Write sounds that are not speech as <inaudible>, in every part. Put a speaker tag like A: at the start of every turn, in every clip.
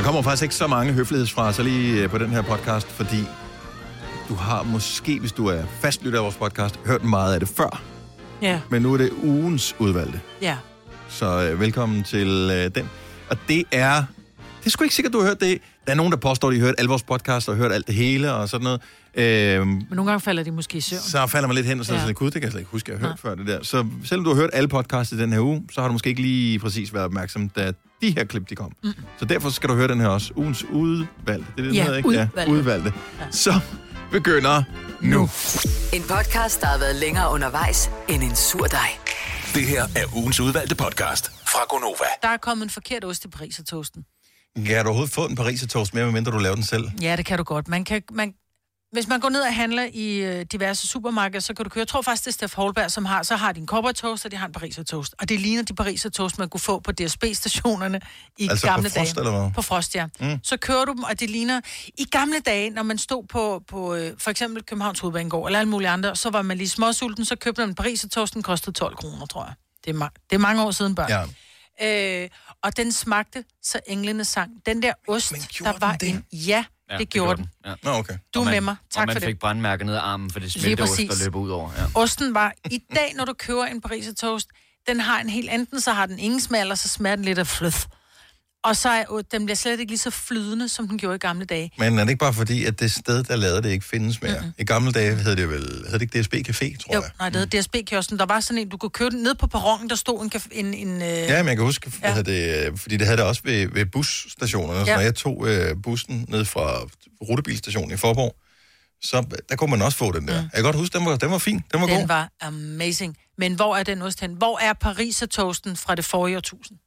A: Der kommer faktisk ikke så mange høflighedsfraser lige øh, på den her podcast, fordi du har måske, hvis du er fastlytter af vores podcast, hørt meget af det før.
B: Ja.
A: Men nu er det ugens udvalgte.
B: Ja.
A: Så øh, velkommen til øh, den. Og det er... Det er sgu ikke sikkert, du har hørt det. Der er nogen, der påstår, at de har hørt alle vores podcasts og hørt alt det hele og sådan noget. Øhm,
B: Men nogle gange falder de måske i søvn.
A: så falder man lidt hen og så
B: Ja.
A: ja. gud, det kan jeg slet ikke huske, at jeg har hørt før det der. Så selvom du har hørt alle podcasts i den her uge, så har du måske ikke lige præcis været opmærksom, da de her klip, de kom. Mm. Så derfor skal du høre den her også. Ugens udvalgte. Det er det,
B: Ja,
A: hedder, ikke?
B: udvalgte.
A: Ja, udvalgte. Ja. Så begynder nu.
C: En podcast, der har været længere undervejs end en sur dej.
D: Det her er ugens udvalgte podcast fra Gonova.
B: Der er kommet en forkert ost i Paris og toasten.
A: Kan du overhovedet få en parisertoast med, medmindre du laver den selv?
B: Ja, det kan du godt. Man kan, man, hvis man går ned og handler i øh, diverse supermarkeder, så kan du køre. Jeg tror faktisk, det er Steff Holberg, som har, så har de en toast, og de har en pariser toast. Og det ligner de pariser toast, man kunne få på DSB-stationerne i
A: Altså på
B: gamle
A: Frost,
B: dage.
A: eller hvad?
B: På Frost, ja. Mm. Så kører du dem, og det ligner... I gamle dage, når man stod på, på øh, for eksempel Københavns Hovedbanegård, eller alle mulige andre, så var man lige småsulten, så købte man en pariser toast, den kostede 12 kroner, tror jeg. Det er, ma- det er mange år siden, børn.
A: Ja.
B: Øh, og den smagte, så englene sang. Den der ost,
A: Men
B: der var
A: den det?
B: en... Ja, ja det gjorde den.
E: Ja.
A: Nå, okay.
B: Du er
E: Og man-
B: med mig.
E: og
B: Tak
E: man
B: for det.
E: fik brandmærker ned ad armen, for det smelteost,
B: præcis.
E: der løber ud over. Ja.
B: Osten var... I dag, når du køber en pariser toast, den har en helt... Enten så har den ingen smag, eller så smager den lidt af fløf. Og så er, den bliver slet ikke lige så flydende, som den gjorde i gamle dage.
A: Men er det ikke bare fordi, at det sted, der lavede det, ikke findes mere? Mm-hmm. I gamle dage hed det vel, hed det ikke DSB Café, tror
B: Jo,
A: jeg?
B: nej, det hedder DSB-kiosken. Der var sådan en, du kunne købe den ned på perronen, der stod en... en, en øh,
A: Ja, men jeg kan huske,
B: Ja.
A: ja. det, øh, fordi det havde det også ved, ved busstationerne. Så
B: Ja.
A: når jeg tog øh, bussen ned fra rutebilstationen i Forborg, så der kunne man også få den der. Mm. Jeg kan godt huske, den var, den var fin. Den var
B: den
A: god.
B: var amazing. Men hvor er den ost hen? Hvor er pariser toasten fra det forrige årtusind?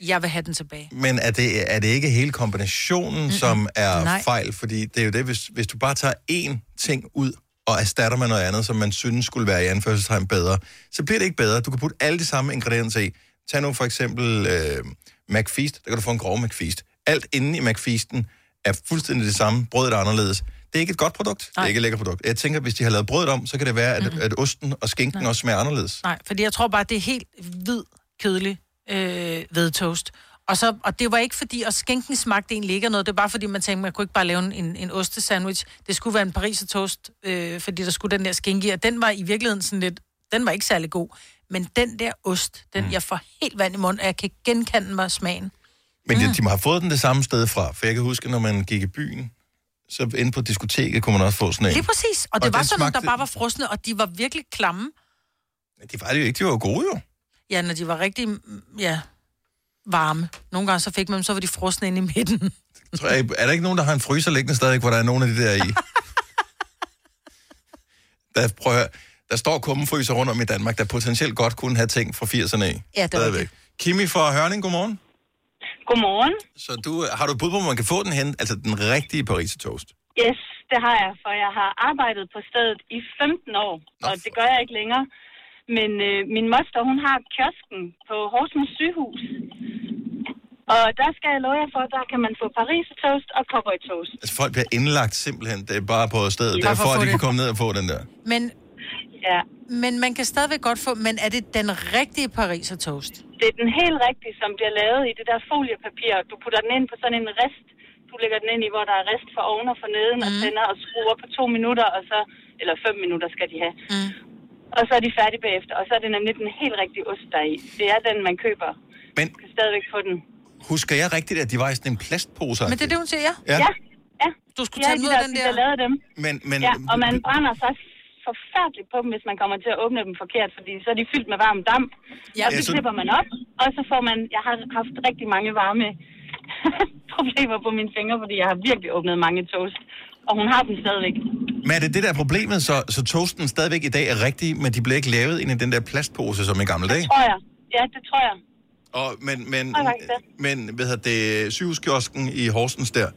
B: Jeg vil have den tilbage.
A: Men er det, er det ikke hele kombinationen, mm-hmm. som er
B: Nej.
A: fejl? Fordi det er jo det, hvis, hvis du bare tager én ting ud og erstatter med noget andet, som man synes skulle være i anførselstegn bedre, så bliver det ikke bedre. Du kan putte alle de samme ingredienser i. Tag nu for eksempel øh, McFeast. Der kan du få en grov McFeast. Alt inde i McFeasten er fuldstændig det samme. Brødet er anderledes. Det er ikke et godt produkt. Det
B: Nej.
A: er ikke et lækkert produkt. Jeg tænker, hvis de har lavet brødet om, så kan det være, at, mm-hmm. at osten og skinken også smager anderledes.
B: Nej, fordi jeg tror bare, det er helt hvid, kedelig øh, hvedtoast. Og, så, og det var ikke fordi, at skænken smagte egentlig ikke af noget. Det var bare fordi, man tænkte, man kunne ikke bare lave en, en, ostesandwich. Det skulle være en pariser toast, øh, fordi der skulle den der skænke i. Og den var i virkeligheden sådan lidt, den var ikke særlig god. Men den der ost, den mm. jeg får helt vand i munden, og jeg kan genkende mig smagen.
A: Men de, de må have fået den det samme sted fra. For jeg kan huske, når man gik i byen, så inde på diskoteket kunne man også få sådan en.
B: Lige præcis. Og det
A: Og
B: var sådan nogle, der
A: smagte-
B: bare var frosne, og de var virkelig klamme.
A: De var det jo ikke, de var jo gode jo.
B: Ja, når de var rigtig, mm, ja, varme. Nogle gange så fik man dem, så var de frosne inde i midten. <laughs>
A: Tror jeg, er der ikke nogen, der har en fryser liggende stadig, hvor der er nogle af de der i? <laughs> der, prøv at høre, der står kummenfryser rundt om i Danmark, der potentielt godt kunne have ting fra 80'erne af.
B: Ja, det er
A: Stadigvæk. Kimi fra Hørning, godmorgen.
F: Godmorgen.
A: Så du, har du et bud på, hvor man kan få den hen? Altså den rigtige Paris toast?
F: Yes, det har jeg, for jeg har arbejdet på stedet i 15 år,
A: Nå,
F: og det gør jeg ikke længere. Men øh, min moster, hun har kiosken på Horsens sygehus. Og der skal jeg love jer for, der kan man få Paris toast og cowboy toast.
A: Altså folk bliver indlagt simpelthen, det er bare på stedet.
B: Bare
A: Det er
B: for
A: for,
B: at
A: de
B: det.
A: kan komme ned og få den der.
B: Men,
F: Ja,
B: men man kan stadigvæk godt få, men er det den rigtige pariser toast?
F: det er den helt rigtige, som bliver lavet i det der foliepapir. Du putter den ind på sådan en rest. Du lægger den ind i, hvor der er rest for oven og for neden, mm. og tænder og skruer på to minutter, og så, eller fem minutter skal de have.
B: Mm.
F: Og så er de færdige bagefter, og så er det nemlig den helt rigtige ost, der er i. Det er den, man køber.
A: Men
F: Du kan stadigvæk få den.
A: husker jeg rigtigt, at de var i sådan en plastpose?
B: Men det er det, hun siger, ja.
A: Ja,
F: Ja, ja.
B: Du skulle
F: Ja,
B: tage den
F: de
B: ud af
F: der,
B: den
F: de
B: der...
F: der lavede dem.
A: men, men,
F: Ja, og man brænder sig forfærdeligt på dem, hvis man kommer til at åbne dem forkert, fordi så er de fyldt med varm damp.
B: Ja,
F: og
A: Ja,
F: så
A: så-
F: klipper man op, og så får man... Jeg har haft rigtig mange varme <laughs> problemer på mine fingre, fordi jeg har virkelig åbnet mange toast. Og hun har dem stadigvæk.
A: Men er det det der er problemet, så, så toasten stadigvæk i dag er rigtig, men de bliver ikke lavet ind i den der plastpose som i gamle dage?
F: Tror jeg. Ja, det tror jeg.
A: Og, men, men,
F: jeg det.
A: men hvad hedder det, sygehuskiosken i Horsens der,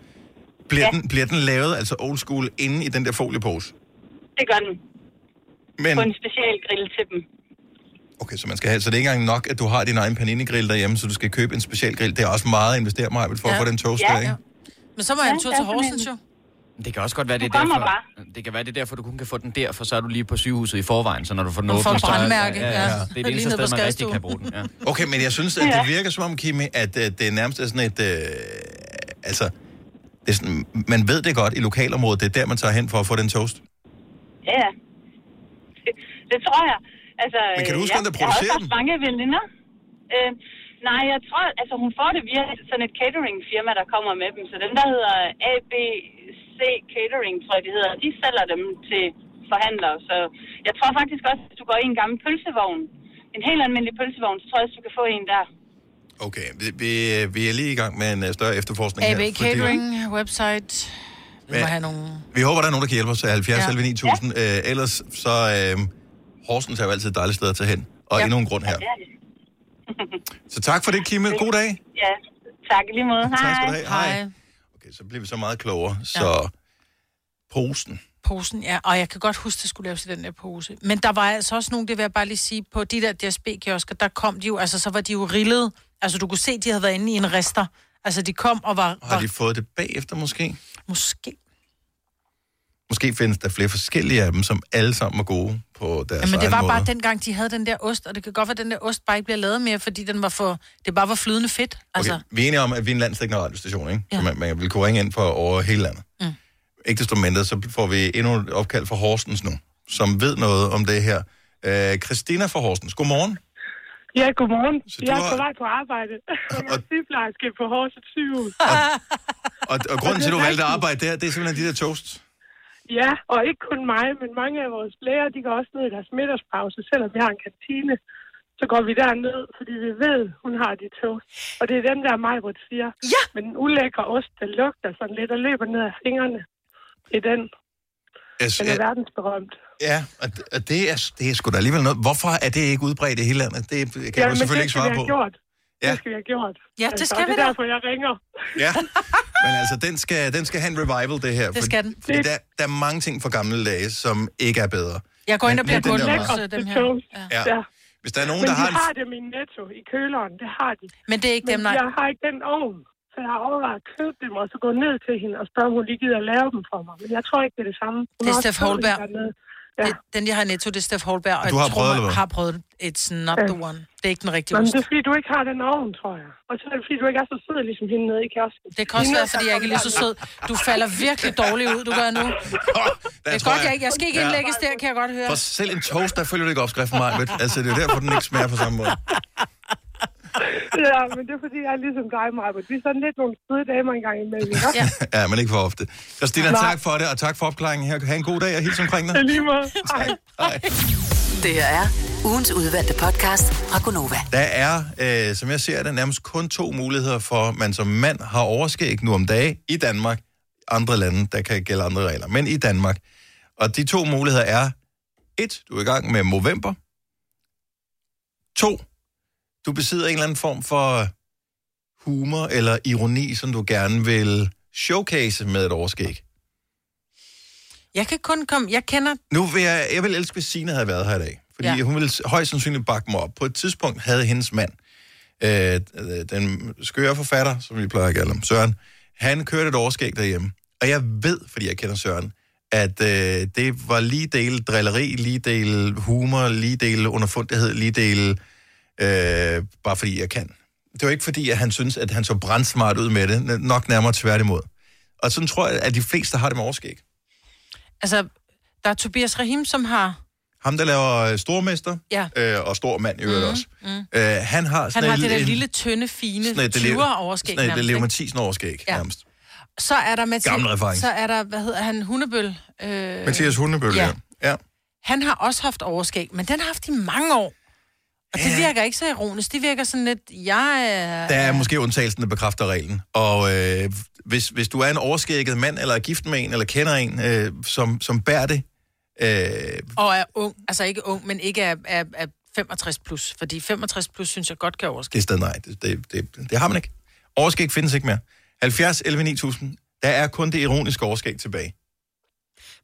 A: bliver,
F: Ja.
A: den, bliver den lavet, altså old school, inde i den der foliepose?
F: Det gør den.
A: Men,
F: På en special grill til dem.
A: okay, så man skal have, så det er ikke engang nok, at du har din egen panini-grill derhjemme, så du skal købe en special grill. Det er også meget at investere mig for
B: Ja.
A: at få den toast
F: Ja.
A: der, ikke?
B: Men så må jeg en
F: Ja,
B: tur til Horsens,
F: en-
B: jo.
E: Det kan også godt være, det er derfor,
F: bare.
E: det kan være, det er derfor, du kun kan få den der, for så er du lige på sygehuset i forvejen, så når du får den
B: får
E: åbnet, så er-
B: brandmærke,
E: ja, ja,
B: ja.
E: Det er det
B: Lige
E: eneste sted, man rigtig kan bruge den. Ja.
A: Okay, men jeg synes, at det virker som om, Kimi, at uh, det er nærmest er sådan et... Uh, altså, det er sådan, man ved det godt i lokalområdet, det er der, man tager hen for at få den toast.
F: Ja. Det, det tror jeg. Altså,
A: Men kan du huske,
F: ja,
A: hvem der
F: Jeg har
A: producerer
F: også haft mange veninder. Øh, nej, jeg tror, altså hun får det via sådan et catering-firma, der kommer med dem. Så dem, der hedder ABC Catering, tror jeg, de hedder, de sælger dem til forhandlere. Så jeg tror faktisk også, hvis du går i en gammel pølsevogn, en helt almindelig pølsevogn, så tror jeg også, du kan få en der.
A: Okay, vi, vi, vi er lige i gang med en uh, større efterforskning
B: AB
A: her. fordi-
B: Catering, website. Vi må have nogle...
A: Vi håber, der er nogen, der kan hjælpe os til 70
B: Ja.
A: ja. 9000. Ja. Øh, ellers så... Øh, Horsens er jo altid et dejligt sted at tage hen. Og
B: Ja.
A: ja. endnu en grund her.
F: Det er det. <laughs>
A: Så tak for det, Kimme. God dag.
F: Ja, tak lige måde. Hej.
A: Tak skal du have.
B: Hej.
A: Okay, så bliver vi så meget klogere. Så posen.
B: Posen, ja. Og jeg kan godt huske, at det skulle laves i den der pose. Men der var altså også nogle, det vil jeg bare lige sige, på de der DSB-kiosker, der kom de jo, altså så var de jo rillet. Altså du kunne se, de havde været inde i en rester. Altså de kom og var...
A: Har
B: var
A: de fået det bagefter måske?
B: Måske.
A: Måske findes der flere forskellige af dem, som alle sammen er gode på deres
B: Ja, men det var
A: måde.
B: bare dengang, de havde den der ost, og det kan godt være, at den der ost bare ikke bliver lavet mere, fordi den var for, det bare var flydende fedt. Altså,
A: Okay, vi er enige om, at vi er en landstækkende radiostation, ikke?
B: Ja.
A: Så man, man vil kunne ringe ind for over hele landet.
B: Mm.
A: Ikke desto mindre, så får vi endnu et opkald fra Horsens nu, som ved noget om det her. Øh, Christina fra Horsens, godmorgen.
G: Ja, godmorgen.
A: Så
G: Jeg er
A: har-
G: på vej på arbejde. Jeg er
A: Og-
G: sygeplejerske på Horsens sygehus.
A: Og, og grunden til, at du
G: det
A: valgte at arbejde der, det er simpelthen de der toasts.
G: Ja, og ikke kun mig, men mange af vores læger, de går også ned i deres middagspause, selvom vi har en kantine. Så går vi derned, fordi vi ved, hun har de toast. Og det er den der Majbert siger.
B: Ja!
G: Men den ulækre ost, der lugter sådan lidt og løber ned af fingrene. Det er den.
A: Jeg,
G: Den er verdensberømt.
A: ja, og, det- det, er, det er sgu da alligevel noget. Hvorfor er det ikke udbredt i hele landet? Det kan ja,
G: men
A: selvfølgelig
G: det
A: ikke svare på.
G: gjort.
A: Ja.
G: Det skal vi have gjort.
B: Ja, det skal
G: og
B: vi
G: det er derfor, jeg ringer.
A: Ja, <laughs> men altså, den skal, den skal have en revival, det her.
B: Det skal den.
A: Fordi der, der er mange ting fra gamle dage, som ikke er bedre.
B: jeg går ind og
A: Men-
B: bliver
A: men var-
B: hos øh, dem her. Ja.
A: Ja. Hvis der er nogen,
G: Men
A: der
G: de
A: har en...
G: har dem i netto, i køleren. Det har de.
B: Men det er ikke
G: Men
B: dem, nej.
G: jeg har ikke den ovn. Så jeg har overvejet at købe dem, og så gå ned til hende og spørge, om hun lige gider at lave dem for mig. Men jeg tror ikke, det er det samme. Hun
B: Det er Steff Holberg.
G: Ja.
B: Det, den, jeg har i netto, det er Steff Holberg, og
A: Du har
B: jeg tror,
A: prøvet, hvad?
B: har prøvet det. It's not
G: Ja.
B: the one. Det er ikke den rigtige
G: Men
B: ost.
G: det er fordi, du ikke har den ovn, tror jeg. Og så er det fordi, du ikke er så sød, ligesom hende nede i kiosken.
B: Det kan også være, fordi jeg ikke er lige så sød. Du falder virkelig dårligt ud, du gør nu. <laughs> Det er godt, jeg ikke. Jeg skal ikke indlægges der, kan jeg godt høre.
A: For selv en toast, der følger du ikke opskriften mig, ved. Altså, det er derfor, den ikke smager på samme måde. <laughs> <laughs>
G: Ja, men det er fordi, jeg er ligesom dig, Maja. Vi er sådan lidt nogle søde damer engang imellem. ikke?
B: Ja.
A: Ja, men ikke for ofte. Christina,
G: Nej.
A: tak for det, og tak for opklaringen her. Ha' en god dag, og hils omkring dig.
G: Lige måde. <laughs> Hej.
A: Hej.
C: Det her er ugens udvalgte podcast fra Gonova.
A: Der er, øh, som jeg ser det, nærmest kun to muligheder for, at man som mand har overskæg nu om dage i Danmark. Andre lande, der kan gælde andre regler, men i Danmark. Og de to muligheder er, et, du er i gang med Movember. To, du besidder en eller anden form for humor eller ironi, som du gerne vil showcase med et overskæg.
B: Jeg kan kun komme... Jeg kender...
A: Nu vil jeg, jeg vil elske, hvis Signe havde været her i dag. Fordi
B: Ja.
A: hun ville højst sandsynligt bakke mig op. På et tidspunkt havde hendes mand, øh, den skøre forfatter, som vi plejer at kalde ham, Søren, han kørte et overskæg derhjemme. Og jeg ved, fordi jeg kender Søren, at øh, det var lige dele drilleri, lige dele humor, lige dele underfundighed, lige dele øh, bare fordi jeg kan. Det var ikke fordi, at han synes, at han så brandsmart ud med det. Nok nærmere tværtimod. Og sådan tror jeg, at de fleste har det med overskæg.
B: Altså, der er Tobias Rahim, som har...
A: Ham, der laver øh, Stormester,
B: Ja.
A: øh, og Stor Mand i øvrigt også. Mm. Øh, han har
B: Han
A: sådan
B: har
A: et-
B: det der
A: en-
B: lille, tynde, fine
A: sådan et-
B: 20'er overskæg
A: Sådan et
B: nærmest,
A: Leo? Mathisen overskæg,
B: Ja.
A: nærmest.
B: Så er der Mathias...
A: Gammel reference.
B: Så er der, hvad hedder han, Hundebøl. Øh,
A: Mathias Hundebøl,
B: ja.
A: ja. ja.
B: Han har også haft overskæg, men den har haft i mange år. Og det virker ikke så ironisk. Det virker sådan lidt, jeg er...
A: Der er måske undtagelsen, der bekræfter reglen. Og øh, hvis, hvis du er en overskægget mand, eller er gift med en, eller kender en, øh, som, som bærer det, øh,
B: Og er ung. Altså ikke ung, men ikke er, er, er 65 plus. Fordi 65 plus synes jeg godt kan overskæg.
A: det er stadig nej. Det, det, det, det har man ikke. Overskæg findes ikke mere. 70 11 9000. Der er kun det ironiske overskæg tilbage.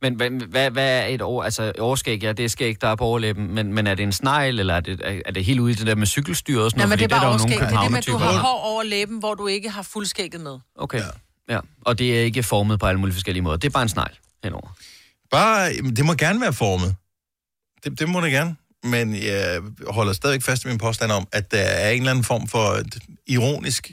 E: Men hvad, hvad, hvad er et år, altså overskæg? Ja, det er skæg, der er på overlæben, men, men er det en snegl, eller er det, er, er det helt ude i det der med cykelstyr og sådan
B: Nej,
E: noget?
B: men det er bare overskæg. Det er det med, at du har hår over læben, hvor du ikke har fuldskægget med.
E: Okay, ja. ja. Og det er ikke formet på alle mulige forskellige måder. Det er bare en snegl henover.
A: Bare, det må gerne være formet. Det, det må det gerne. Men jeg holder stadig fast i min påstand om, at der er en eller anden form for ironisk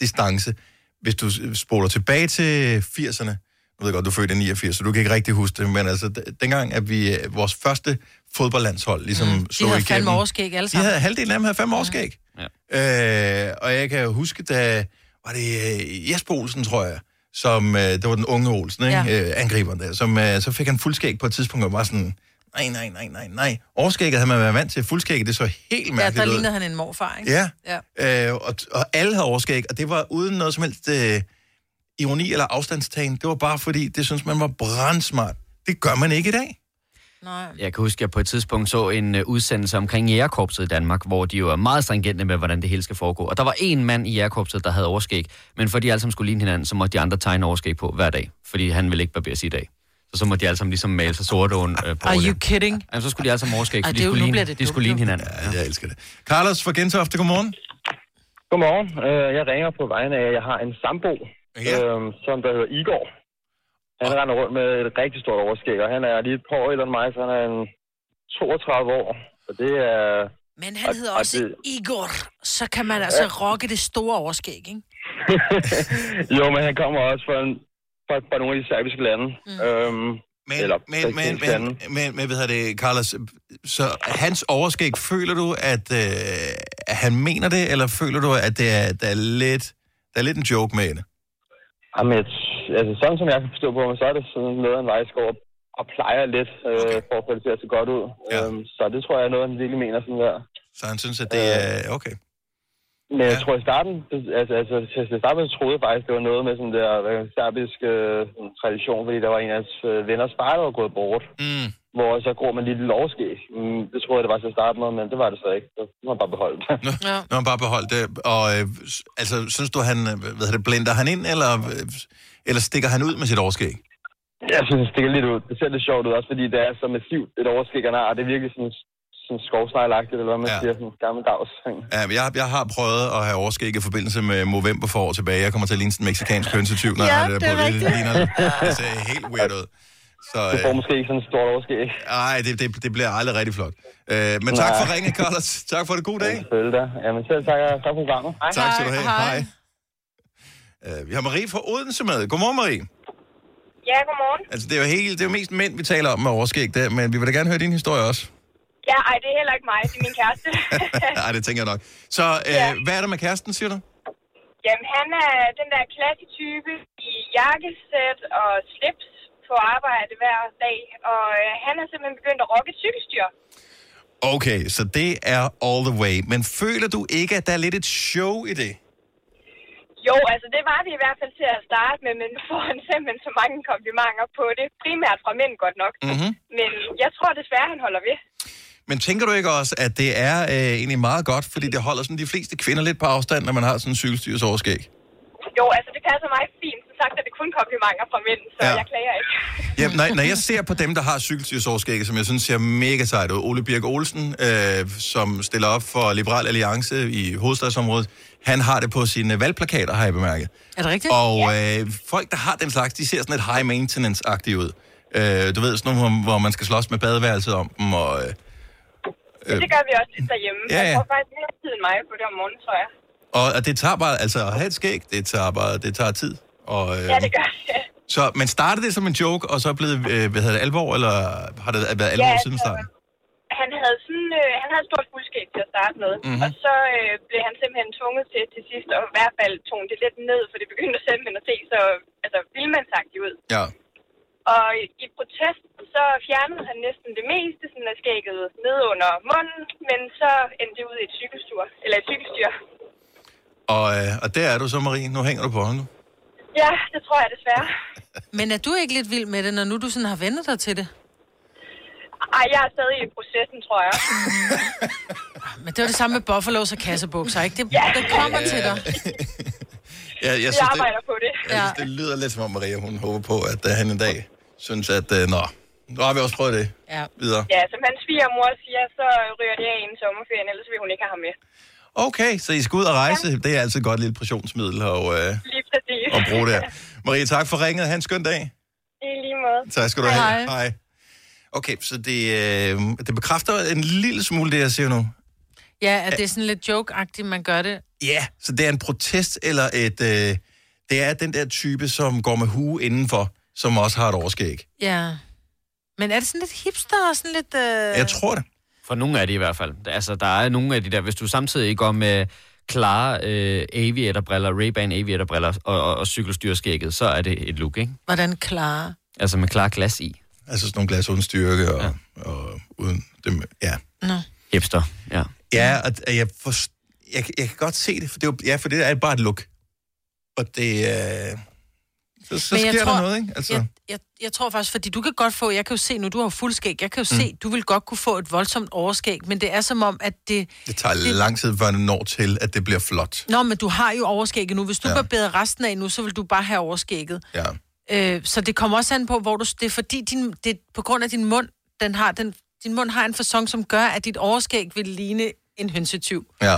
A: distance hvis du spoler tilbage til 80'erne, nu ved jeg godt, du er født i 89, så du kan ikke rigtig huske det, men altså, dengang, at vi, øh, vores første fodboldlandshold ligesom mm,
B: De
A: slog
B: havde
A: igennem.
B: fandme overskæg alle
A: De
B: sammen.
A: havde, halvdelen af dem havde fem årskæg. Ja. Øh, og jeg kan huske, da var det øh, Jesper Olsen, tror jeg, som, øh, det var den unge Olsen, ikke?
B: Ja.
A: Ja. Øh, angriberen der, som, øh, så fik han fuldskæg på et tidspunkt, og var sådan, nej, nej, nej, nej, nej. Overskægget havde man været vant til, fuldskægget, det så helt
B: Ja,
A: mærkeligt
B: der
A: ud.
B: lignede han en morfar, ikke?
A: Ja,
B: ja.
A: øh, og, og alle havde overskæg, og det var uden noget som helst øh, ironi eller afstandstagen. Det var bare fordi, det synes man var brandsmart. Det gør man ikke i dag.
B: Nej.
E: Jeg kan huske, at jeg på et tidspunkt så en uh, udsendelse omkring jægerkorpset i Danmark, hvor de jo er meget stringente med, hvordan det hele skal foregå. Og der var en mand i jægerkorpset, der havde overskæg, men fordi de alle sammen skulle ligne hinanden, så måtte de andre tegne overskæg på hver dag, fordi han ville ikke barbere sig i dag. Så så måtte de alle sammen ligesom male sig sorte uh, på
B: Are you kidding?
E: Jamen, så skulle de alle sammen overskæg,
B: Ej,
E: for
B: det
E: de
B: er jo-
E: skulle, ligne, de skulle ligne hinanden.
A: Ja, jeg elsker det. Carlos fra Gentofte, godmorgen.
H: Godmorgen. Øh, Jeg ringer på vegne af, at jeg har en sambo,
A: Ja.
H: øhm, som der hedder Igor. Han render rundt med et rigtig stort overskæg, og han er lige et par år ældre end mig, så han er en 32 år. Så det er...
B: Men han
H: Og-
B: hedder
H: og
B: også
H: det-
B: Igor. Så kan man altså rocke det store overskæg, ikke? <laughs>
H: jo, men han kommer også fra, en, fra, fra nogle af de serbiske lande. Mm. Øhm,
A: Men,
H: Eller
A: men, men, men, men, men, hvad det, Carlos, så hans overskæg, føler du, at, øh, han mener det, eller føler du, at det er, der er lidt, der er lidt en joke med det?
H: Jamen, jeg, altså, sådan som jeg kan forstå på mig, så er det sådan noget, en op og plejer lidt, øh,
A: Okay.
H: for at få det til at se godt ud.
A: Ja.
H: Øhm, så det tror jeg er noget, han virkelig mener sådan der.
A: Så han synes, at det er okay.
H: Men jeg
A: Ja.
H: tror i starten, altså, altså til at starte med, troede jeg faktisk, det var noget med sådan der serbisk øh, tradition, fordi der var en af hans øh, venners far, der var gået bort,
A: Mm.
H: Hvor så går man lige lidt overskæg. Mm, det troede jeg, det var til at starte med, men det var det så ikke. Så nu har jeg bare beholdt det.
A: Nå, <laughs>
B: Ja.
A: Når han bare beholdt det. Og øh, altså, synes du, han øh, hvad hedder det, blender han ind, eller, øh, eller stikker han ud med sit overskæg?
H: Jeg synes, det stikker lidt ud. Det ser lidt sjovt ud, også fordi det er så massivt et overskæg, han har, og det er virkelig sådan, sådan skovsneglagtigt, eller hvad man
A: Ja.
H: ja. siger, sådan gammeldags.
A: Ja, men jeg, jeg har prøvet at have overskæg i forbindelse med Movember for år tilbage. Jeg kommer til at ligne sådan en meksikansk hønsetyv, når
B: Ja,
A: jeg har det,
B: det
A: der
B: er
A: på. Det, ligner, <laughs> det ser helt weird ud. Så,
H: Du får
A: øh,
H: måske ikke sådan et stort overskæg.
A: ej, det, det, det bliver aldrig rigtig flot. Øh, men tak
H: Nej.
A: for ringen, Carlos. Tak for det. God dag.
H: Selvfølgelig da. Jamen selv tak, tak for programmet. Hej.
A: Tak skal du have.
B: Hej.
A: Hej. Øh, vi har Marie fra Odense med. Godmorgen, Marie.
I: Ja, godmorgen.
A: Altså, det er jo, helt, det er jo mest mænd, vi taler om med overskæg der, men vi vil da gerne høre din historie også.
I: Ja, ej, det er heller ikke mig, det er min kæreste. <laughs>
A: Nej, det tænker jeg nok. Så øh,
I: Ja.
A: hvad er der med kæresten, siger du?
I: Jamen, han er den der klassetype i jakkesæt og slips på arbejde hver dag, og øh, han er simpelthen begyndt at rocke et cykelstyr.
A: Okay, så det er all the way. Men føler du ikke, at der er lidt et show i det?
I: Jo, altså det var det i hvert fald til at starte med, men nu får han simpelthen så mange komplimenter på det. Primært fra mænd godt nok.
A: Mhm.
I: Men jeg tror desværre, han holder ved.
A: Men tænker du ikke også, at det er øh, egentlig meget godt, fordi det holder sådan de fleste kvinder lidt på afstand, når man har sådan en cykelstyrs overskæg?
I: Jo, altså det passer mig fint. Som sagt er det kun komplimenter fra mænd, så
A: Ja.
I: ja. jeg klager ikke.
A: Jamen, når, når jeg ser på dem, der har cykelstyrsoverskæg, som jeg synes ser mega sejt ud, Ole Birk Olsen, øh, som stiller op for Liberal Alliance i hovedstadsområdet, han har det på sine valgplakater, har jeg bemærket.
B: Er det rigtigt?
A: Og øh, folk, der har den slags, de ser sådan lidt high maintenance-agtige ud. Øh, du ved, sådan nogle, hvor, hvor man skal slås med badeværelset om dem, og... Øh,
I: Det gør vi også lidt derhjemme.
A: Ja, ja.
I: Jeg tror faktisk mere tid end mig på det om morgenen, tror jeg.
A: Og, og det tager bare, altså at have et skæg, det tager bare, det tager tid. Og, øh,
I: Ja, det gør det.
A: Så, men startede det som en joke, og så blevet, øh, hvad hedder det, alvor, eller har det været alvor
I: Ja,
A: siden
I: altså,
A: starten?
I: Han havde sådan, øh, han havde et stort fuldskæg til at starte med,
A: Mhm.
I: mm-hmm. og så øh, blev han simpelthen tvunget til til sidst at i hvert fald tone det lidt ned, for det begyndte simpelthen at se så altså, vildmandsagtigt ud.
A: Ja.
I: Og i, i protest, så fjernede han næsten det meste sådan af skægget ned under munden, men så endte det ud i et cykelstyr, eller et cykelstyr.
A: Og, øh, og der er du så, Marie. Nu hænger du på hånden.
I: Ja, det tror jeg desværre. <laughs>
B: Men er du ikke lidt vild med det, når nu du sådan har vendt dig til det?
I: Ej, jeg er stadig i processen, tror jeg. <laughs>
B: Men det var det samme med Buffalos og kassebukser, ikke? Det,
I: Ja.
B: det kommer til dig. <laughs>
A: Ja, jeg
I: Jeg
A: synes, det,
I: arbejder på det.
A: jeg synes, det lyder lidt som om, Maria, hun håber på, at uh, han en dag synes, at uh, nå, nu har vi også prøvet det
B: Ja.
A: videre.
I: Ja, som hans svigermor siger, så ryger det af inden sommerferien, ellers vil hun ikke have ham med.
A: Okay, så I skal ud og rejse. Det er altid et godt lille pressionsmiddel
I: Lige præcis.
A: at bruge der. Marie, tak for ringet. Ha' en skøn dag.
I: I lige måde.
A: Tak skal du
B: Hej.
A: have. Hej. Okay, så det, øh, det bekræfter en lille smule det, jeg siger nu.
B: Ja, at det er sådan lidt joke-agtigt, man gør det.
A: Ja, så det er en protest eller et... Øh, det er den der type, som går med hue indenfor, som også har et overskæg.
B: Ja. Men er det sådan lidt hipster og sådan lidt... Øh...
A: Jeg tror det.
E: For nogle af de i hvert fald. Altså, der er nogle af de der, hvis du samtidig går med klare øh, aviatorbriller, Ray-Ban aviatorbriller og, og, og cykelstyrskægget, så er det et look, ikke?
B: Hvordan klare?
E: Altså med klar glas i.
A: Altså sådan nogle glas uden styrke og, ja. og uden dem, ja.
B: Nå.
E: Hipster, ja.
A: Ja, og og jeg, for, jeg, jeg kan godt se det, for det, er ja, for det er bare et look. Og det, øh, så, så
B: Men
A: sker
B: jeg tror-
A: der noget, ikke? Altså,
B: Jeg, jeg, jeg tror faktisk, fordi du kan godt få, jeg kan jo se nu, du har fuld skæg, jeg kan jo mm. se, du vil godt kunne få et voldsomt overskæg, men det er som om, at det...
A: det tager det... lang tid, før det når til, at det bliver flot.
B: Nå, men du har jo overskægget nu. Hvis du
A: Ja.
B: barberer resten af nu, så vil du bare have overskægget.
A: Ja.
B: Øh, så det kommer også an på, hvor du... Det er fordi, din, det er på grund af din mund, den har, den, din mund har en fasong, som gør, at dit overskæg vil ligne en hønsetyv.
A: ja.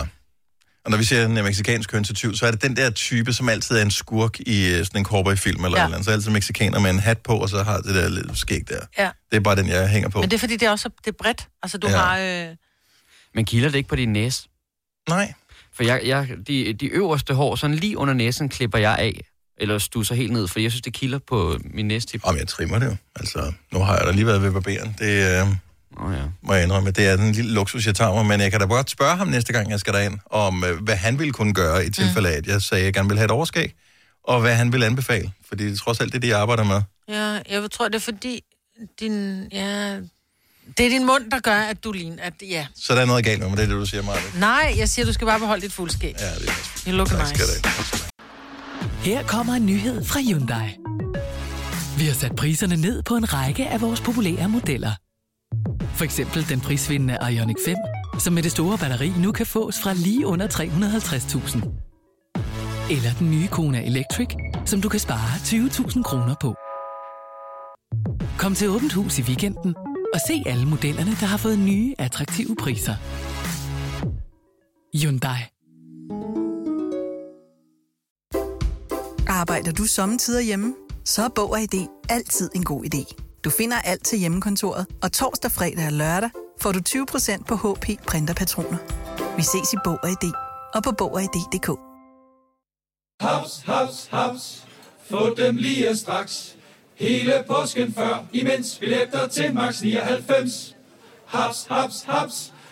A: Og når vi ser en meksikansk hønsetyv, så er det den der type, som altid er en skurk i øh, sådan en cowboyfilm eller
B: Ja.
A: eller andet. Så er altid mexikaner med en hat på, og så har det der lidt skæg der.
B: Ja.
A: Det er bare den, jeg hænger på.
B: Men det er fordi, det er også det er bredt. Altså, du
A: Ja.
B: har... Øh,
E: Men kilder det ikke på din næse?
A: Nej.
E: For jeg, jeg, de, de øverste hår, sådan lige under næsen, klipper jeg af. Eller stusser helt ned, for jeg synes, det kilder på min næstip.
A: Om jeg trimmer det jo. Altså, nu har jeg da lige været ved barberen. Det øh,
E: Oh, ja.
A: må jeg indrømme. Det er den lille luksus, jeg tager mig. Men jeg kan da godt spørge ham næste gang, jeg skal derind, om øh, hvad han ville kunne gøre i tilfælde af, at jeg sagde, at jeg gerne vil have et overskæg. Og hvad han vil anbefale. Fordi det er trods alt det, de arbejder med.
B: ja, jeg tror, det er fordi, din... Ja, det er din mund, der gør, at du ligner... At, ja.
A: Så der er noget galt med mig, det er det, du siger, Martin.
B: Nej, jeg siger, du skal bare beholde dit fuldskæg.
A: Ja, det er også
B: You look
A: Tak
B: nice.
A: skal.
J: Her kommer en nyhed fra Hyundai. Vi har sat priserne ned på en række af vores populære modeller. For eksempel den prisvindende Ioniq 5, som med det store batteri nu kan fås fra lige under 350.000. Eller den nye Kona Electric, som du kan spare 20.000 kroner på. Kom til Åbent Hus i weekenden og se alle modellerne, der har fået nye, attraktive priser. Hyundai.
K: Arbejder du sommetider hjemme? Så er Bog og ID altid en god idé. Du finder alt til hjemmekontoret, og torsdag, fredag og lørdag får du 20% på HP printerpatroner. Vi ses i Bog og ID og på Bog og ID.dk.
L: Haps, haps, haps. Få dem lige straks. Hele påsken før, imens billetter til max 99. Haps, haps, haps.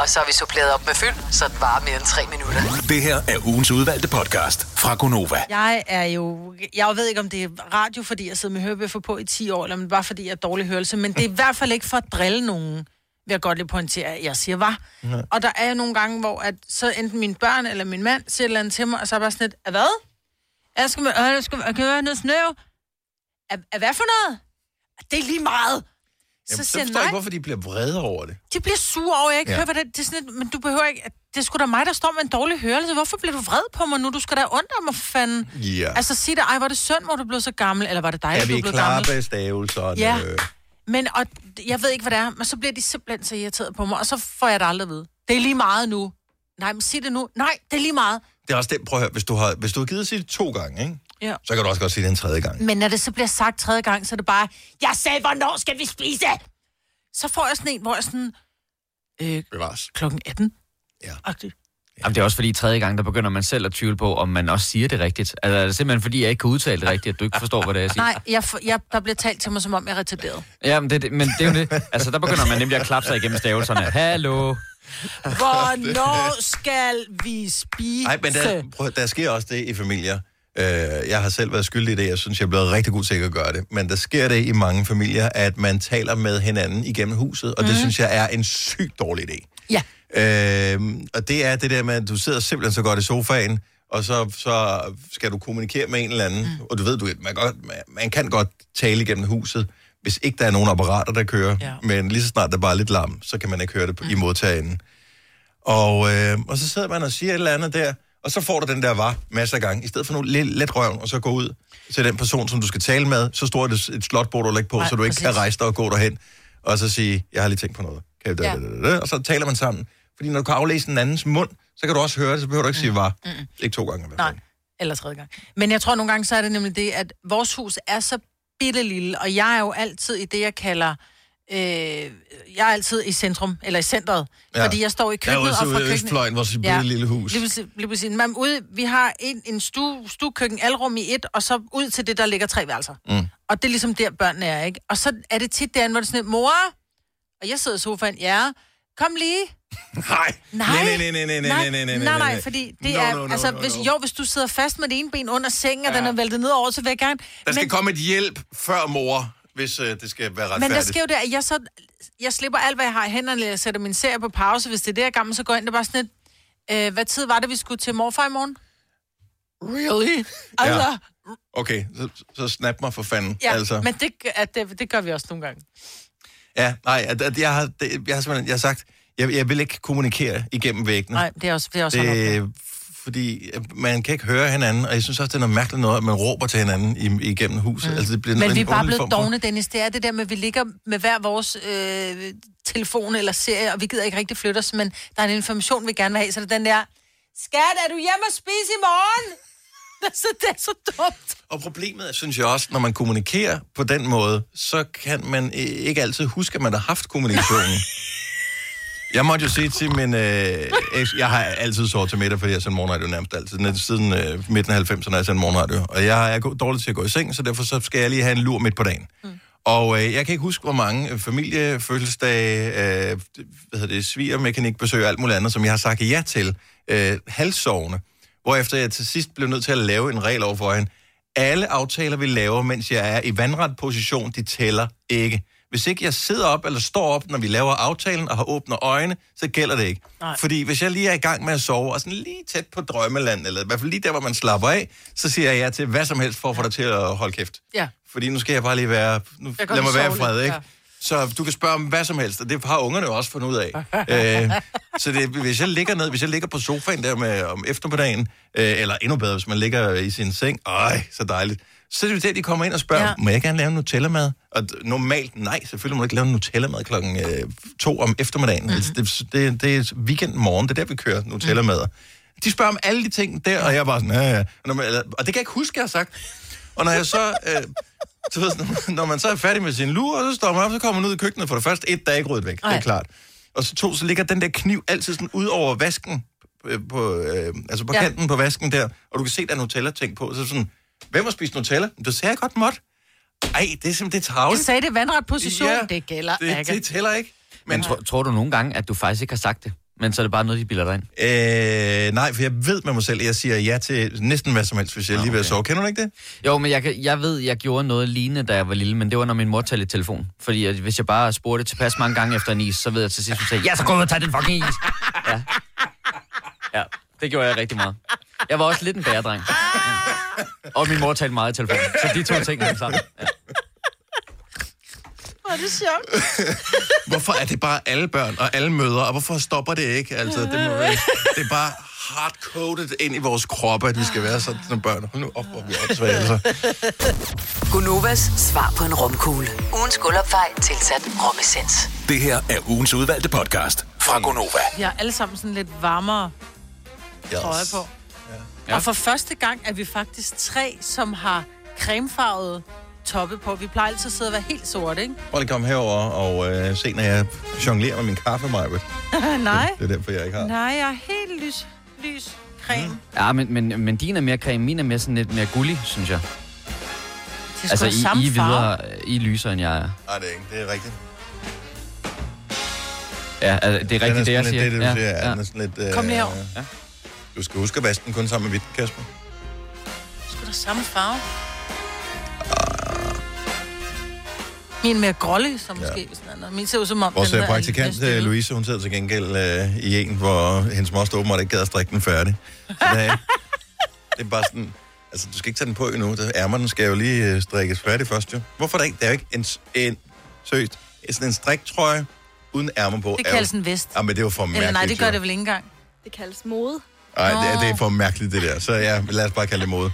C: Og så har vi suppleret op med fyld, så det varer mere end tre minutter.
D: Det her er ugens udvalgte podcast fra Gonova.
B: Jeg er jo... Jeg ved ikke, om det er radio, fordi jeg sidder med hørebøffer på i 10 år, eller om det bare fordi jeg er dårlig hørelse, men det er i hvert fald ikke for at drille nogen, vil jeg godt lige pointere, at jeg siger var. Og der er jo nogle gange, hvor at, så enten mine børn eller min mand siger et eller andet til mig, og så er jeg bare sådan lidt, "Er hvad? Jeg skal, øh, jeg skal jeg kan høre noget snøv. Er, er hvad for noget? Det er lige meget.
A: Jamen, så
B: jeg,
A: forstår jeg ikke,
B: "Nej."
A: hvorfor de bliver vrede over det.
B: De bliver sure over, at jeg ikke
A: Ja.
B: hører, hvad det, det er. Sådan, et, men du behøver ikke... Det er sgu da mig, der står med en dårlig hørelse. Hvorfor bliver du vred på mig nu? Du skal da undre mig, fanden.
A: Ja.
B: Altså, sig det, ej, var det synd, hvor du blev så gammel? Eller var det dig,
A: Er
B: der
A: vi
B: blev gammel?
A: med stavelserne?
B: Ja. Men og, jeg ved ikke, hvad det er, men så bliver de simpelthen så irriteret på mig, og så får jeg det aldrig at vide. Det er lige meget nu. Nej, men sig det nu. Nej, det er lige meget.
A: Det er også det, prøv at høre, hvis du har, hvis du har givet at sige det to gange, ikke?
B: Ja.
A: så kan du også godt sige det en tredje gang.
B: Men når det så bliver sagt tredje gang, så er det bare, jeg sagde, hvornår skal vi spise? Så får jeg sådan en, hvor jeg sådan, øh,
A: Bevares.
B: klokken 18.
A: Ja.
B: Agtigt.
E: Jamen, det er også fordi tredje gang, der begynder man selv at tvivle på, om man også siger det rigtigt. Altså, er det simpelthen fordi, jeg ikke kan udtale det rigtigt, at du ikke forstår, hvad det er, jeg siger?
B: Nej, jeg, jeg, der bliver talt til mig, som om jeg er retarderet.
E: Ja, men det, det- men det er jo det. Altså, der begynder man nemlig at klappe sig igennem stavelserne. Hallo. <laughs>
B: Hvornår skal vi spise?
A: Nej, men der, prøv, der sker også det i familier. Øh, jeg har selv været skyldig i det. Jeg synes, jeg er blevet rigtig god til at gøre det. Men der sker det i mange familier, at man taler med hinanden igennem huset, og mm. det synes jeg er en sygt dårlig idé.
B: Ja.
A: Øh, og det er det der med, at du sidder simpelthen så godt i sofaen, og så, så skal du kommunikere med en eller anden, mm. og du ved, du, man, godt, man, man kan godt tale igennem huset, hvis ikke der er nogen apparater, der kører, ja. men lige så snart der bare er lidt larm, så kan man ikke høre det mm. i modtagenden. Og, øh, og så sidder man og siger et eller andet der, Og så får du den der var masser af gange. I stedet for nogle lidt let røven, og så gå ud til den person, som du skal tale med. Så stort et, et slotbord, du lægger på,
B: Nej,
A: så du ikke
B: præcis.
A: kan rejse dig og gå derhen. Og så sige, jeg har lige tænkt på noget. Kan jeg,
B: Ja.
A: ja. Og så taler man sammen. Fordi når du kan aflæse den andens mund, så kan du også høre det, så behøver du ikke sige var.
B: Mm-mm.
A: Ikke to gange. i hvert
B: Nej,
A: fald.
B: eller tredje gang. Men jeg tror nogle gange, så er det nemlig det, at vores hus er så bitte lille, og jeg er jo altid i det, jeg kalder... Øh, jeg er altid i centrum, eller i centret,
A: Ja.
B: ja. fordi jeg står i køkkenet
A: Derude
B: og fra køkkenet...
A: Østfløjen, vores bitte lille hus.
B: Lige præcis, lige præcis. Man, ude, vi har en, en stue, stuekøkken, alrum i et, og så ud til det, der ligger tre værelser.
A: Mm.
B: Og det er ligesom der, børnene er, ikke? Og så er det tit derinde, hvor det er sådan, mor, og jeg sidder i sofaen, ja, kom lige.
A: Nej.
B: Nej.
A: Nej, nej, nej, nej, nej, nej, nej,
B: nej, nej, fordi det
A: No,
B: er,
A: no, no,
B: altså,
A: no,
B: hvis,
A: no.
B: jo, hvis du sidder fast med det ene ben under sengen, og den er væltet ned over, så vil jeg gerne...
A: Der skal
B: men,
A: komme et hjælp før mor, hvis øh, det skal være retfærdigt.
B: men der sker jo det, at jeg så... Jeg slipper alt, hvad jeg har i hænderne, jeg sætter min serie på pause, hvis det er det, jeg gammel, så går jeg ind, det er bare sådan et... Øh, hvad tid var det, vi skulle til morfar i morgen?
A: Really?
B: Altså,
A: Ja. Okay, så, så snap mig for fanden.
B: ja,
A: altså.
B: men det, at det, det gør vi også nogle gange.
A: Ja, nej, at, at jeg, har, det, jeg har simpelthen jeg har sagt, jeg, jeg vil ikke kommunikere igennem væggene.
B: Nej, det er også, det er også det...
A: fordi øh, man kan ikke høre hinanden, og jeg synes også, det er noget mærkeligt noget, at man råber til hinanden igennem huset. Mm. Altså, det bliver
B: Men
A: en
B: vi er bare blevet dogne, Dennis. Det er det der med, at vi ligger med hver vores øh, telefon eller serie, og vi gider ikke rigtig flytte os, men der er en information, vi gerne vil have, så det er den der, skat, er du hjemme og spise i morgen? <laughs> så det er så dumt.
A: Og problemet er, synes jeg også, når man kommunikerer på den måde, så kan man øh, ikke altid huske, at man har haft kommunikationen. <laughs> Jeg måtte jo sige til min... Øh, eks- jeg har altid sovet til middag, fordi jeg sender morgenradio nærmest altid. Net- Siden øh, midten af 90'erne har jeg sendt morgenradio. Og jeg er dårlig til at gå i seng, så derfor så skal jeg lige have en lur midt på dagen. Mm. Og øh, jeg kan ikke huske, hvor mange øh, familiefødselsdage, øh, hvad hedder det, svigermekanikbesøg og alt muligt andet, som jeg har sagt ja til, øh, halvsovende. Hvorefter jeg til sidst blev nødt til at lave en regel over for hende. Alle aftaler, vi laver, mens jeg er i vandret position, de tæller ikke. Hvis ikke jeg sidder op eller står op, når vi laver aftalen og har åbne øjne, så gælder det ikke.
B: Nej.
A: Fordi hvis jeg lige er i gang med at sove, og sådan lige tæt på drømmeland, eller i hvert fald lige der, hvor man slapper af, så siger jeg ja til hvad som helst for at få dig til at holde kæft.
B: Ja.
A: Fordi nu skal jeg bare lige være... Nu, lad mig være i fred, ikke?
B: ja.
A: Så du kan spørge om hvad som helst, og det har ungerne jo også fundet ud af. <laughs> øh, så det, hvis jeg ligger ned, hvis jeg ligger på sofaen der med, om eftermiddagen, øh, eller endnu bedre, hvis man ligger i sin seng, øj, så dejligt, så er det der, de kommer ind og spørger,
B: Ja.
A: må jeg gerne lave en Nutella-mad? Og normalt, nej, selvfølgelig må du ikke lave en Nutella-mad klokken øh, to om eftermiddagen. Mm-hmm. Altså, det, det, det er weekend morgen, det er der, vi kører Nutella-mad. De spørger om alle de ting der, og jeg er bare sådan, ja, ja. Og, det kan jeg ikke huske, jeg har sagt. Og når jeg så... Øh, så ved, sådan, <laughs> når man så er færdig med sin lur, og så står man op, så kommer man ud i køkkenet. For det første, et, der er ikke ryddet væk, det
B: Nej.
A: er klart. Og så to, så ligger den der kniv altid sådan ud over vasken, øh, på, øh, altså på
B: ja.
A: kanten på vasken der, og du kan se, der er Nutella-ting på. Så sådan, hvem har spist Nutella? Det sagde jeg godt måtte. Ej, det er simpelthen det er
B: Jeg
A: travlt.
B: sagde det vandret position,
A: Ja,
B: det gælder
A: Det,
B: ikke.
A: det tæller ikke.
E: Men tror, tror du nogle gange, at du faktisk ikke har sagt det? Men så er det bare noget, de bilder dig ind?
A: Øh, nej, for jeg ved med mig selv, at jeg siger ja til næsten hvad som helst, hvis jeg lige vil
E: okay.
A: sove. Kender du ikke det?
E: Jo, men jeg, kan- jeg ved, jeg gjorde noget lignende, da jeg var lille, men det var, når min mor talte i telefon. Fordi at hvis jeg bare spurgte tilpas mange gange efter en is, så ved jeg til sidst, hun sagde, ja, så gå ud og tag den fucking is. <laughs> Ja. ja, det gjorde jeg rigtig meget. Jeg var også lidt en bæredreng. Og min mor talte meget i telefon. Så de to ting hang sammen. Ja.
B: Hvor er det sjovt.
A: Hvorfor er det bare alle børn og alle mødre, og hvorfor stopper det ikke? Altså, det, må, det er bare hardcoded ind i vores kroppe, at vi skal være sådan som børn. Hold nu op, hvor vi er åndssvage, altså.
C: Gunovas svar på en romkugle. Ugens guldopfej tilsat romessens.
D: Det her er ugens udvalgte podcast fra Gonova.
B: Vi har alle sammen sådan lidt varmere
A: Yes.
B: trøje på.
E: Ja.
B: Og for første gang er vi faktisk tre, som har cremefarvet toppe på. Vi plejer altid at sidde og være helt sorte, ikke?
A: Prøv lige at komme herover og øh, se, når jeg jonglerer med min kaffe, Majbet. <laughs>
B: Nej.
A: Det er derfor, jeg ikke har.
B: Nej, jeg er helt lys, lys creme.
E: Ja, men, men, men din er mere creme, min er mere sådan lidt mere gullig, synes jeg.
B: Det er
E: Altså, I,
B: samme
E: I, er videre, I er lysere, end jeg er.
A: Nej, det er ikke. Det er rigtigt.
E: Ja, altså, det er rigtigt, det jeg siger.
A: lidt, det, du
E: ja,
A: siger. Ja,
E: ja.
A: Den er sådan lidt, øh,
B: Kom lige herover.
E: Ja.
A: Du skal huske at vaske den kun sammen med hvidt, Kasper.
B: Sgu da samme farve. Min er mere grålig, som måske, hvis den anden. Min ser ud som om,
A: Vores
B: den
A: øh,
B: der er
A: praktikant,
B: næsten
A: øh. Louise, hun sidder til gengæld øh, i en, hvor hendes moster åbenbart ikke gad at strikke den færdig. Så det, er, <laughs> det er bare sådan... Altså, du skal ikke tage den på endnu. Det- Ærmerne skal jo lige øh, strikkes færdig først, jo. Hvorfor er der ikke? Der er jo ikke en, en seriøst, sådan en striktrøje uden ærmer på.
B: Det
A: er jo-
B: kaldes en vest.
A: Ja, men det er jo for mærkeligt.
B: Eller nej, det gør
A: jo.
B: det vel ikke engang.
M: Det kaldes mode.
A: Ej, det, det er for mærkeligt, det der. Så ja, lad os bare kalde det mode. Det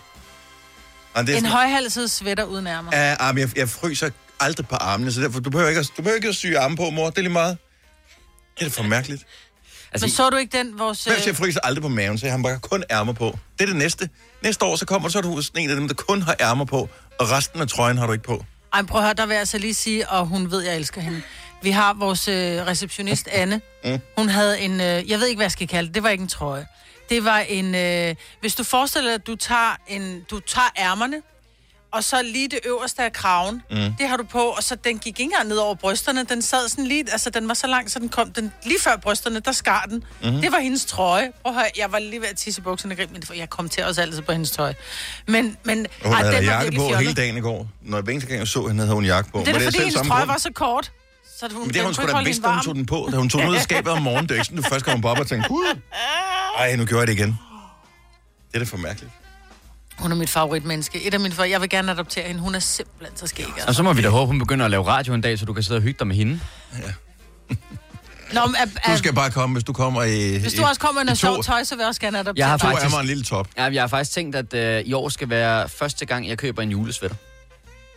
A: er
B: En
A: sådan-
B: højhalset sweater uden ærmer.
A: Ja, men jeg, jeg fryser aldrig på armene, så derfor, du behøver ikke at, du behøver ikke at sy arme på, mor. Det er lige meget. Det er for mærkeligt.
B: Men så du ikke den, vores... Øh,
A: jeg fryser aldrig på maven, så jeg har bare kun ærmer på. Det er det næste. Næste år, så kommer så er du sådan en af dem, der kun har ærmer på, og resten af trøjen har du ikke på.
B: Ej, prøv at høre, der vil jeg altså lige sige, og hun ved, jeg elsker hende. Vi har vores øh, receptionist, <laughs> Anne.
A: Mm.
B: Hun havde en, øh, jeg ved ikke, hvad jeg skal kalde det, det var ikke en trøje. Det var en, øh, hvis du forestiller dig, at du tager, en, du tager ærmerne, og så lige det øverste af kraven,
M: Mm.
B: det har du på, og så den gik ikke engang ned over brysterne, den sad sådan lige, altså den var så lang, så den kom, den, lige før brysterne, der skar den. Mm. Det var hendes trøje. Prøv at høre, jeg var lige ved at tisse i bukserne, grin, men jeg kom til også altid på hendes tøj. Men, men
A: hun
B: ej,
A: havde
B: den var
A: jakke på
B: fjollet.
A: hele dagen i går. Når jeg hver gang jeg så hende, havde hun jakke på.
B: Det er
A: Var
B: da fordi,
A: selv
B: hendes trøje var så kort. Så hun,
A: Men det har hun sgu da vidst, da hun tog den på. Da hun tog den ud af <laughs> skabet om morgenen, det er ikke sådan, du først kommer på op og tænker, gud, ej, nu gjorde jeg det igen. Det er da for mærkeligt.
B: Hun er mit favoritmenneske. Et af mine for... Jeg vil gerne adoptere hende. Hun er simpelthen så skæg.
E: Og så må vi da håbe, hun begynder at lave radio en dag, så du kan sidde og hygge dig med hende.
B: Nå, men, at,
A: Du skal bare komme, hvis du kommer i...
B: hvis
A: i-
B: du også kommer med
A: i
B: noget
A: to-
B: sjovt tøj, så vil jeg også gerne adoptere
E: Jeg har faktisk,
A: og en lille top.
E: Ja, jeg har faktisk tænkt, at øh, i år skal være første gang, jeg køber en julesvætter.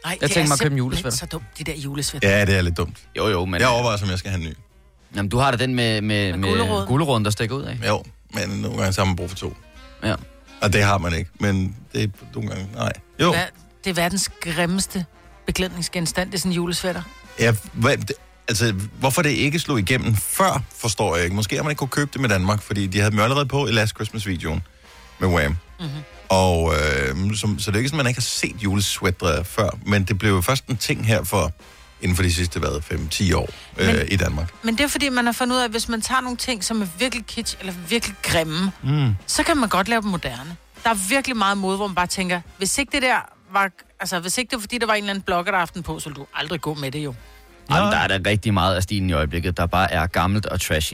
B: Nej,
E: Jeg
B: det
E: tænker
B: er
E: mig at købe en julesvætter.
B: så dumt, de der julesvætter.
A: Ja, det er lidt dumt.
E: Jo, jo, men...
A: Jeg overvejer, om jeg skal have en ny.
E: Jamen, du har da den med, med, med, med guleroden, der stikker ud af.
A: Jo, men nogle gange så har man brug for to.
E: Ja.
A: Og det har man ikke, men det er nogle gange... Nej. Jo,
B: Hvad- Det er verdens grimmeste beklædningsgenstand, det er sådan en julesvætter.
A: ja, hvad, det, altså, hvorfor det ikke slog igennem før, forstår jeg ikke. Måske har man ikke kunne købe det med Danmark, fordi de havde dem allerede på i Last Christmas-videoen med Wham.
B: Mhm.
A: Og øh, som, så det er ikke sådan, man ikke har set julesweatre før, men det blev jo først en ting her for inden for de sidste, hvad, 5-10 år øh,
B: Men-
A: i Danmark.
B: Men det er fordi, man har fundet ud af, at hvis man tager nogle ting, som er virkelig kitsch, eller virkelig grimme,
A: Mm.
B: så kan man godt lave dem moderne. Der er virkelig meget mod, hvor man bare tænker, hvis ikke det der var... Altså, hvis ikke det var, fordi der var en eller anden blogger, der aften på, så ville du aldrig gå med det jo.
E: Jamen, der er der rigtig meget af stilen i øjeblikket, der bare er gammelt og trashy.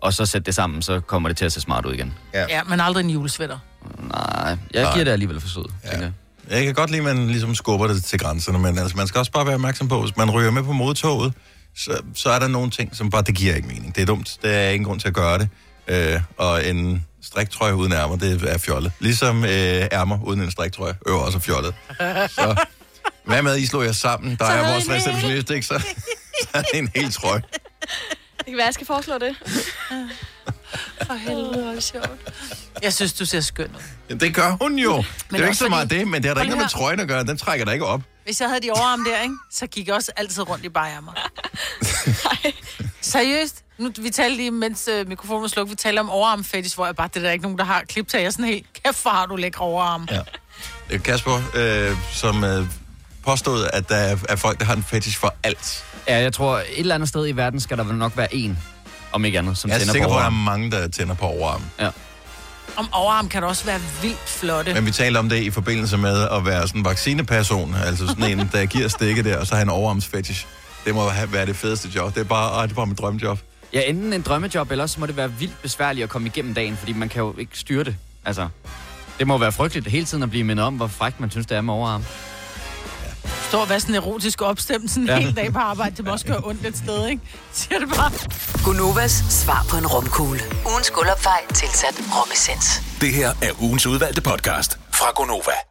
E: Og så sæt det sammen, så kommer det til at se smart ud igen.
A: Ja.
B: Ja, men aldrig en julesvætter.
E: Nej, jeg
A: Nej.
E: giver det alligevel for sød, ja. tænker jeg.
A: Jeg kan godt lide, at man ligesom skubber det til grænserne, men altså, man skal også bare være opmærksom på, hvis man ryger med på modtoget, så, så er der nogle ting, som bare, det giver ikke mening. Det er dumt. Der er ingen grund til at gøre det. Øh, og en striktrøje uden ærmer, det er fjollet. Ligesom øh, ærmer uden en striktrøje, øver også er fjollet. Så hvad med, at I slår jer sammen? Der
N: Så
A: er vores receptionist, ikke? Så, så er det en hel trøje.
N: Det kan være, jeg skal foreslå det. <laughs>
B: For helvede, hvor er det sjovt. Jeg synes, du ser skøn ud.
A: Ja, Det gør hun jo. det er jo ikke så meget
B: fordi-
A: det, men det har da
B: Prøv
A: ikke noget med trøjen at gøre. Den trækker der ikke op.
B: Hvis jeg havde de overarm der, ikke, så gik jeg også altid rundt i bajermer. <laughs> Seriøst? Nu, vi talte lige, mens øh, mikrofonen var slukket, vi talte om overarm fetish, hvor jeg bare, det er der ikke nogen, der har klip til. Jeg er sådan helt, kæft, hvor har du lækre overarm.
A: Ja. Det er Kasper, øh, som øh, påstod, at der er, er folk, der har en fetish for alt.
E: Ja, jeg tror, et eller andet sted i verden skal der vel nok være en, om ikke andet, som
A: Jeg er
E: tænder
A: sikker
E: på
A: på, at der er mange, der tænder på overarm.
E: Ja.
B: Om overarm kan du også være vildt flotte.
A: Men vi taler om det i forbindelse med at være sådan en vaccineperson, altså sådan en, der giver stikke der, og så har en overarmsfetish. Det må have- være det fedeste job. Det er bare, det er bare mit drømmejob.
E: Ja, enten en drømmejob, eller også må det være vildt besværligt at komme igennem dagen, fordi man kan jo ikke styre det. Altså, det må være frygteligt hele tiden at blive mindet om, hvor frækt man synes, det er med overarm.
B: Stå og være sådan erotisk opstemt sådan en
E: Ja.
B: ja. hel dag på arbejde. Det må også gøre ondt et sted, ikke? Siger det bare.
C: Gunovas svar på en romkugle. Ugens guldopfej tilsat romessens.
D: Det her er ugens udvalgte podcast fra Gonova.